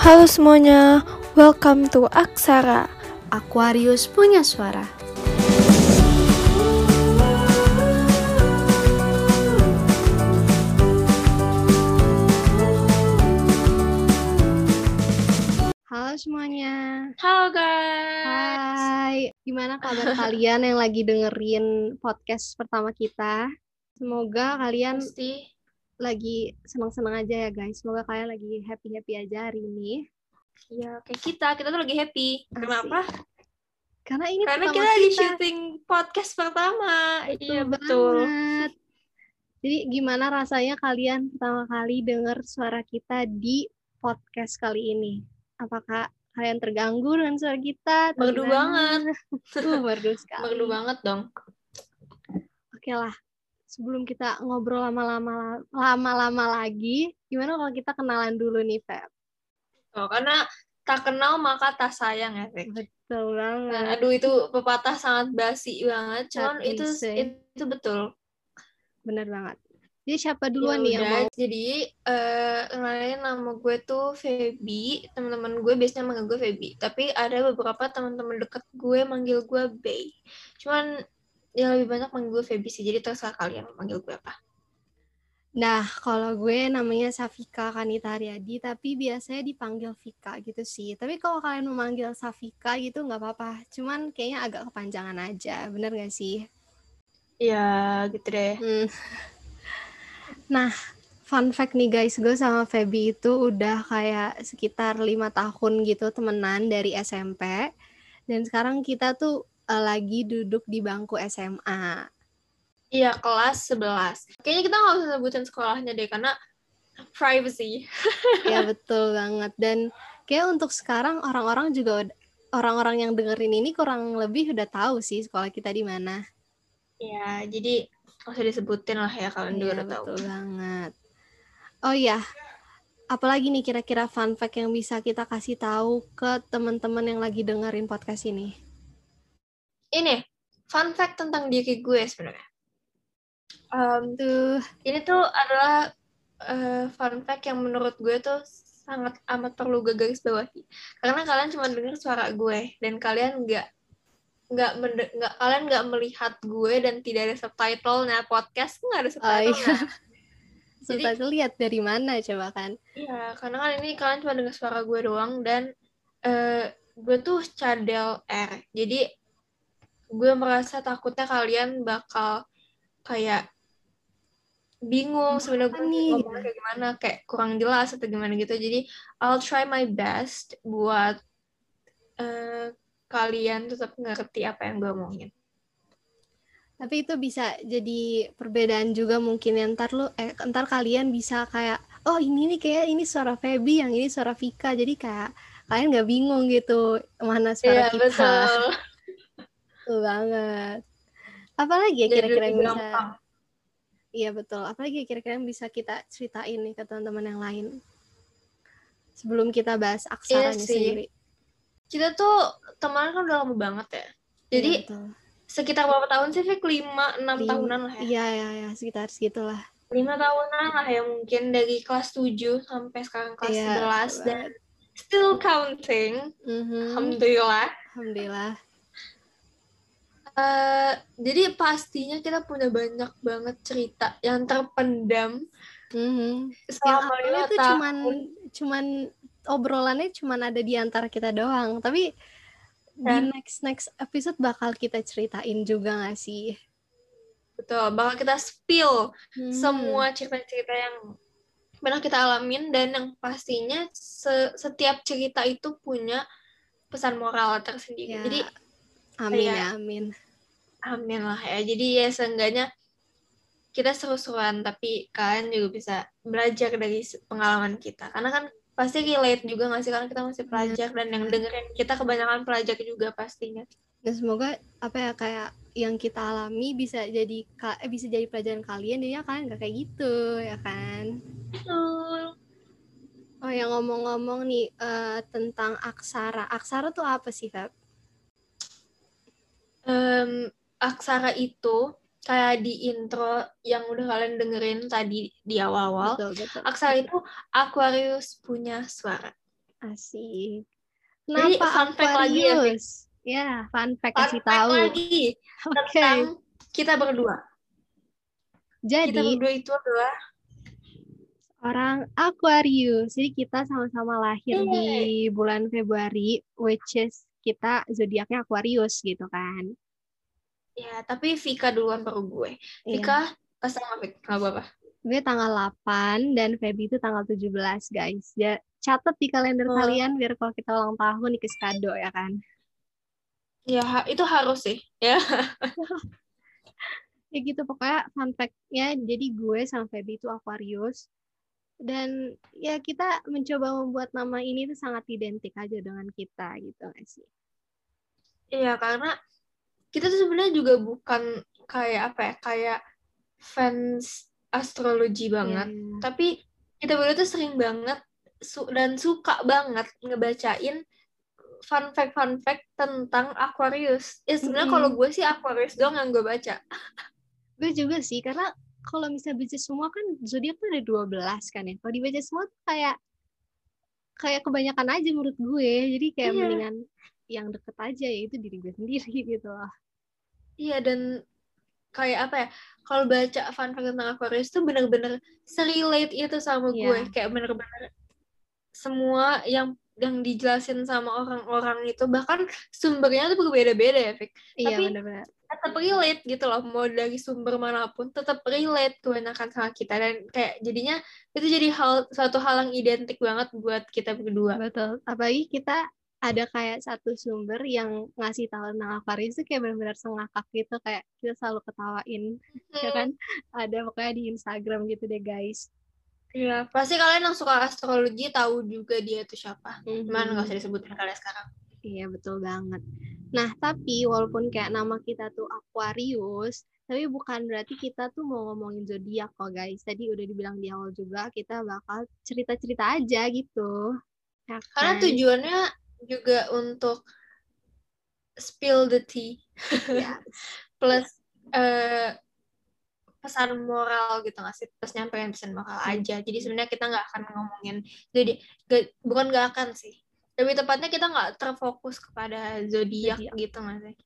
Halo semuanya, welcome to Aksara. Aquarius punya suara. Halo semuanya. Halo guys. Hai. Gimana kabar kalian yang lagi dengerin podcast pertama kita? Semoga kalian Pasti lagi senang-senang aja ya guys. Semoga kalian lagi happy-happy aja hari ini. ya kayak kita, kita tuh lagi happy. Kenapa? Karena ini Karena pertama kita lagi kita. syuting podcast pertama. iya Betul betul. banget. Jadi gimana rasanya kalian pertama kali dengar suara kita di podcast kali ini? Apakah kalian terganggu dengan suara kita? Merdu gimana? Uh, merdu sekali. Merdu banget dong. Oke lah. Sebelum kita ngobrol lama-lama lama-lama lagi, gimana kalau kita kenalan dulu nih, Feb? Oh, karena tak kenal maka tak sayang ya, Fek. Betul banget. Nah, aduh itu pepatah sangat basi banget. Cuman itu itu betul. Bener banget. Jadi siapa duluan Ya nih yang mau? Jadi eh kenalin nama gue tuh Feby. Teman-teman gue biasanya manggil gue Feby. Tapi ada beberapa teman-teman deket gue manggil gue Bay. Cuman ya lebih banyak manggil gue Feby sih. Jadi terserah kalian manggil gue apa. Nah, kalau gue namanya Safika Kanita tapi biasanya dipanggil Vika gitu sih. Tapi kalau kalian memanggil Safika gitu nggak apa-apa. Cuman kayaknya agak kepanjangan aja, bener gak sih? Ya gitu deh. Hmm. Nah, fun fact nih guys, gue sama Feby itu udah kayak sekitar lima tahun gitu temenan dari SMP. Dan sekarang kita tuh eh, lagi duduk di bangku SMA. Iya kelas 11. Kayaknya kita nggak usah sebutin sekolahnya deh. Karena privacy. Ya betul banget. Dan kayak untuk sekarang orang-orang juga orang-orang yang dengerin ini kurang lebih udah tahu sih sekolah kita di mana. Ya jadi nggak usah disebutin lah ya kalian juga Iya udah tahu. betul banget. Oh iya, apalagi nih kira-kira fun fact yang bisa kita kasih tahu ke teman-teman yang lagi dengerin podcast ini? Ini fun fact tentang diri gue sebenarnya. Em, Tuh, ini tuh adalah eh, fun fact yang menurut gue tuh sangat amat perlu gue garis bawahi karena kalian cuma dengar suara gue dan kalian nggak nggak nggak kalian nggak melihat gue dan tidak ada subtitle nah podcast nggak ada subtitle iya. Jadi- lihat dari mana coba kan? iya karena kan ini kalian cuma dengar suara gue doang dan eh, gue tuh cadel R jadi gue merasa takutnya kalian bakal kayak bingung sebenarnya gue ngomongnya kayak gimana kayak kurang jelas atau gimana gitu jadi I'll try my best buat eh, kalian tetap ngerti apa yang gue omongin Tapi itu bisa jadi perbedaan juga mungkin ya. ntar lu eh ntar kalian bisa kayak oh ini nih kayak ini suara Feby, yang ini suara Vika. Jadi kayak kalian nggak bingung gitu mana suara iya kita. betul Betul banget. Apalagi ya kira-kira yang bisa. Iya betul. Apalagi ya kira-kira yang bisa kita ceritain nih ke teman-teman yang lain. Sebelum kita bahas aksaranya Iya sih. sendiri. kita tuh temenan kan udah lama banget ya jadi Iya, betul. sekitar berapa tahun sih Fik? 5, 6 Lim- tahunan lah ya Iya, iya, iya, sekitar segitulah. lima tahunan lah ya mungkin dari kelas 7 sampai sekarang kelas Iya, 11 betul dan still counting Mhm. alhamdulillah Alhamdulillah. Eh, jadi pastinya kita punya banyak banget cerita yang terpendam Mhm. Yang selama awalnya lima tuh tahun cuman cuman obrolannya cuman ada di antara kita doang, tapi di Ya. next next episode bakal kita ceritain juga gak sih? betul bakal kita spill Hmm. semua cerita-cerita yang pernah kita alamin dan yang pastinya se- setiap cerita itu punya pesan moral tersendiri Ya, jadi amin kayak- ya, amin. amin lah ya jadi ya seenggaknya kita seru-seruan tapi kalian juga bisa belajar dari pengalaman kita karena kan pasti relate juga nggak sih karena kita masih pelajar dan yang dengerin kita kebanyakan pelajar juga pastinya Dan semoga apa ya kayak yang kita alami bisa jadi eh, bisa jadi pelajaran kalian jadi kalian gak kayak gitu ya kan. betul Oh yang ngomong-ngomong nih eh, tentang aksara. Aksara tuh apa sih, Feb? Em, aksara itu kayak di intro yang udah kalian dengerin tadi di awal-awal Betul, betul. aksara itu Aquarius punya suara Asik. Jadi, Kenapa fun fact lagi ya, Fik? Ya, fun fact Fun kasih fact tahu. lagi Oke. tentang kita berdua. Kita Jadi berdua itu adalah orang Aquarius. Jadi kita sama-sama lahir Yeay. di bulan Februari, which is kita zodiaknya Aquarius gitu kan. ya, tapi Vika duluan baru gue. Iya. Vika pas sama Vika, nggak apa-apa. Gue tanggal 8 dan Feby itu tanggal 17, guys. Ya, catat di kalender Oh. kalian biar kalau kita ulang tahun dikasih kado ya kan. Ya, itu harus sih. Ya. Ya gitu pokoknya fun fact-nya jadi gue sama Feby itu Aquarius. Dan ya kita mencoba membuat nama ini tuh sangat identik aja dengan kita gitu nggak sih. Iya, karena kita tuh sebenarnya juga bukan kayak apa ya, kayak fans astrologi banget. Ya. Tapi kita berdua tuh sering banget su- dan suka banget ngebacain fun fact fun fact tentang Aquarius. Ya sebenarnya Mm-mm. kalau gue sih Aquarius doang yang gue baca. Gue juga sih karena kalau misalnya baca semua kan zodiak tuh ada 12 kan ya. Kalau dibaca semua tuh kayak kayak kebanyakan aja menurut gue. Jadi kayak Iya. mendingan yang deket aja yaitu diri gue sendiri gitu loh. Iya dan kayak apa ya? Kalau baca fun fact tentang Aquarius tuh bener-bener serelate itu sama Iya. gue. Kayak bener-bener semua yang yang dijelasin sama orang-orang itu bahkan sumbernya tuh berbeda-beda ya, Fik. Iya Tapi- bener-bener. Tetap relate gitu loh mau dari sumber mana pun tetap relate kebanyakan sama kita dan kayak jadinya itu jadi hal suatu hal yang identik banget buat kita berdua Betul. Apalagi kita ada kayak satu sumber yang ngasih tahu tentang Aquarius itu kayak benar-benar sengakak gitu kayak kita selalu ketawain ya kan ada pokoknya di Instagram gitu deh guys Iya, pasti kalian yang suka astrologi tahu juga dia itu siapa. Cuman nggak Mhm. usah disebutin kalian sekarang. Iya betul banget. Nah tapi walaupun kayak nama kita tuh Aquarius, tapi bukan berarti kita tuh mau ngomongin zodiak kok guys. Tadi udah dibilang di awal juga kita bakal cerita-cerita aja gitu. Ya Karena kan? tujuannya juga untuk spill the tea Ya, plus eh, pesan moral gitu nggak sih? Terus nyampein pesan moral aja. Jadi sebenarnya kita nggak akan ngomongin jadi bukan nggak akan sih. Lebih tepatnya kita nggak terfokus kepada zodiak gitu nggak sih?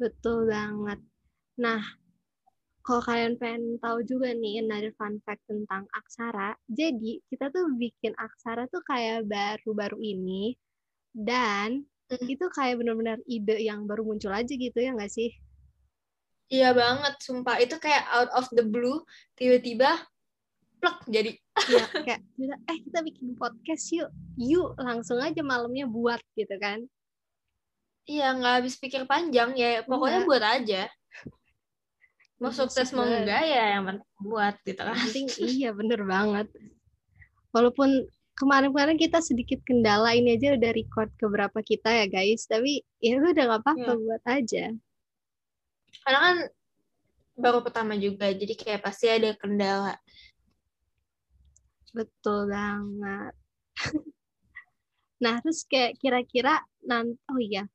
betul banget. Nah kalau kalian pengen tahu juga nih another fun fact tentang aksara, jadi kita tuh bikin aksara tuh kayak baru-baru ini dan Hmm. itu kayak benar-benar ide yang baru muncul aja gitu ya nggak sih? Iya banget, sumpah. Itu kayak out of the blue, tiba-tiba plek jadi. Iya, kayak eh kita bikin podcast yuk, yuk langsung aja malamnya buat gitu kan? Iya, nggak habis pikir panjang ya. Pokoknya Enggak. buat aja. Mau Masuk sukses mau enggak ya yang penting buat gitu kan. Penting iya bener banget. Walaupun kemarin-kemarin kita sedikit kendala ini aja udah record ke berapa kita ya guys, tapi ya udah nggak apa-apa Iya. buat aja. Karena kan baru pertama juga, jadi kayak pasti ada kendala. Betul banget. nah, terus kayak kira-kira nanti, oh iya,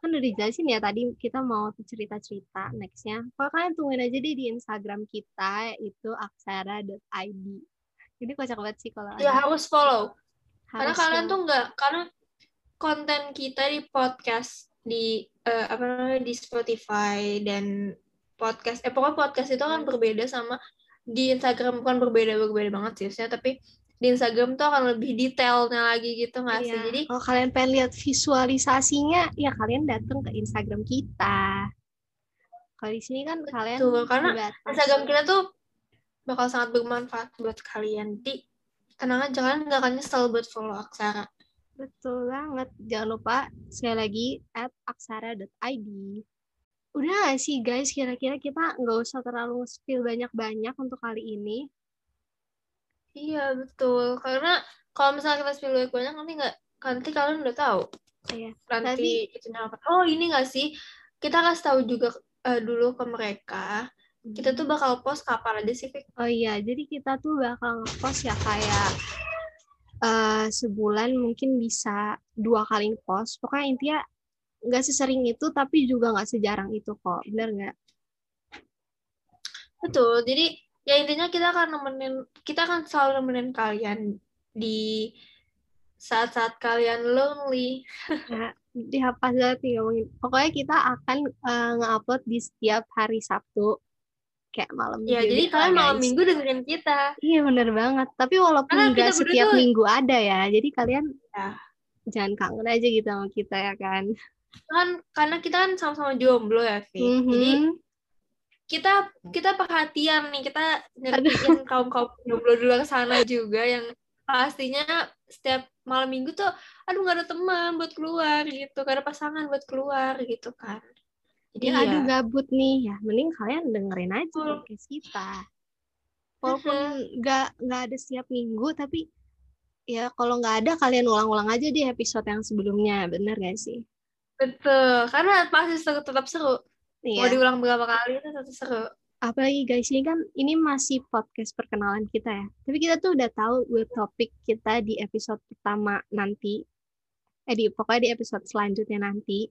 kan udah dijelasin ya tadi kita mau cerita-cerita nextnya. Kalau kalian tungguin aja deh di Instagram kita, yaitu aksara.id. Ini kocak banget sih kalau Ya ada. harus follow. Karena Harus kalian yang- tuh nggak, karena konten kita di podcast di eh, apa namanya di Spotify dan podcast, eh pokoknya podcast itu kan berbeda sama di Instagram bukan berbeda berbeda banget sih, maksudnya, tapi di Instagram tuh akan lebih detailnya lagi gitu nggak sih? Iya, Jadi kalau kalian pengen lihat visualisasinya, ya kalian datang ke Instagram kita. Kalau di sini kan kalian Betul, karena. Instagram kita tuh bakal sangat bermanfaat buat kalian. Jadi tenang aja kalian nggak akan nyesel buat follow Aksara. Betul banget. Jangan lupa sekali lagi at aksara.id. Udah nggak sih guys, kira-kira kita nggak usah terlalu spill banyak-banyak untuk kali ini. Iya betul, karena kalau misalnya kita spill banyak banyak nanti nggak nanti kalian udah tahu Iya. nanti itu. Oh ini nggak sih kita kasih tahu juga eh, dulu ke mereka kita tuh bakal post kapan aja sih Fik? Oh iya, jadi kita tuh bakal ngepost ya kayak eh, sebulan mungkin bisa dua kali post. Pokoknya intinya nggak sesering itu, tapi juga nggak sejarang itu kok. Bener nggak? Betul. Jadi ya intinya kita akan nemenin kita akan selalu nemenin kalian di saat-saat kalian lonely. Nah, dihapus banget nih ngomongin. Pokoknya kita akan uh, nge-upload di setiap hari Sabtu. Kayak malam Ya, minggu jadi kalian malam guys. minggu dengerin kita. Iya bener banget. Tapi walaupun nggak berdua setiap minggu ada ya. Jadi kalian Ya. jangan kangen aja gitu sama kita ya kan. Kan karena kita kan sama-sama jomblo ya, Vi. Jadi Mhm. kita kita perhatian nih, kita ngertiin kaum-kaum jomblo di luar sana juga yang pastinya setiap malam minggu tuh aduh nggak ada teman buat keluar gitu, gak ada pasangan buat keluar gitu kan. Jadi ya ya, aduh gabut nih. Ya mending kalian dengerin aja podcast kita. Walaupun nggak nggak ada setiap minggu tapi ya kalau nggak ada kalian ulang-ulang aja di episode yang sebelumnya. Bener gak sih betul. Karena pasti seru, tetap seru. Mau Iya. diulang berapa kali itu tetap seru. apalagi guys ini kan ini masih podcast perkenalan kita ya tapi kita tuh udah tahu buat topik kita di episode pertama nanti eh di pokoknya di episode selanjutnya nanti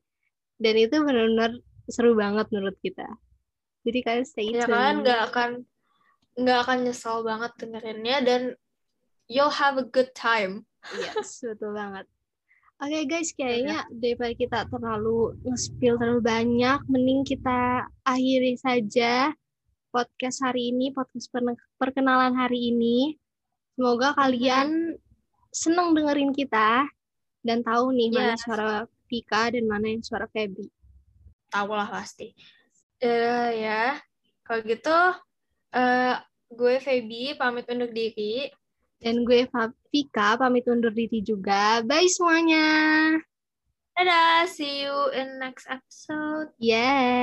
dan itu benar-benar seru banget menurut kita jadi kalian stay Ya tune kalian nggak akan nggak akan nyesel banget dengerinnya dan you'll have a good time. Yes, betul banget. Oke guys, kayaknya daripada kita terlalu nge-spill terlalu banyak, mending kita akhiri saja podcast hari ini, podcast perkenalan hari ini. Semoga kalian seneng dengerin kita dan tahu nih mana Yes. suara Pika dan mana yang suara Feby. Tahu lah pasti. Eh ya, kalau gitu eh gue Feby pamit undur diri. Dan gue Pika pamit undur diri juga. Bye semuanya. Dadah, see you in next episode. Yeah.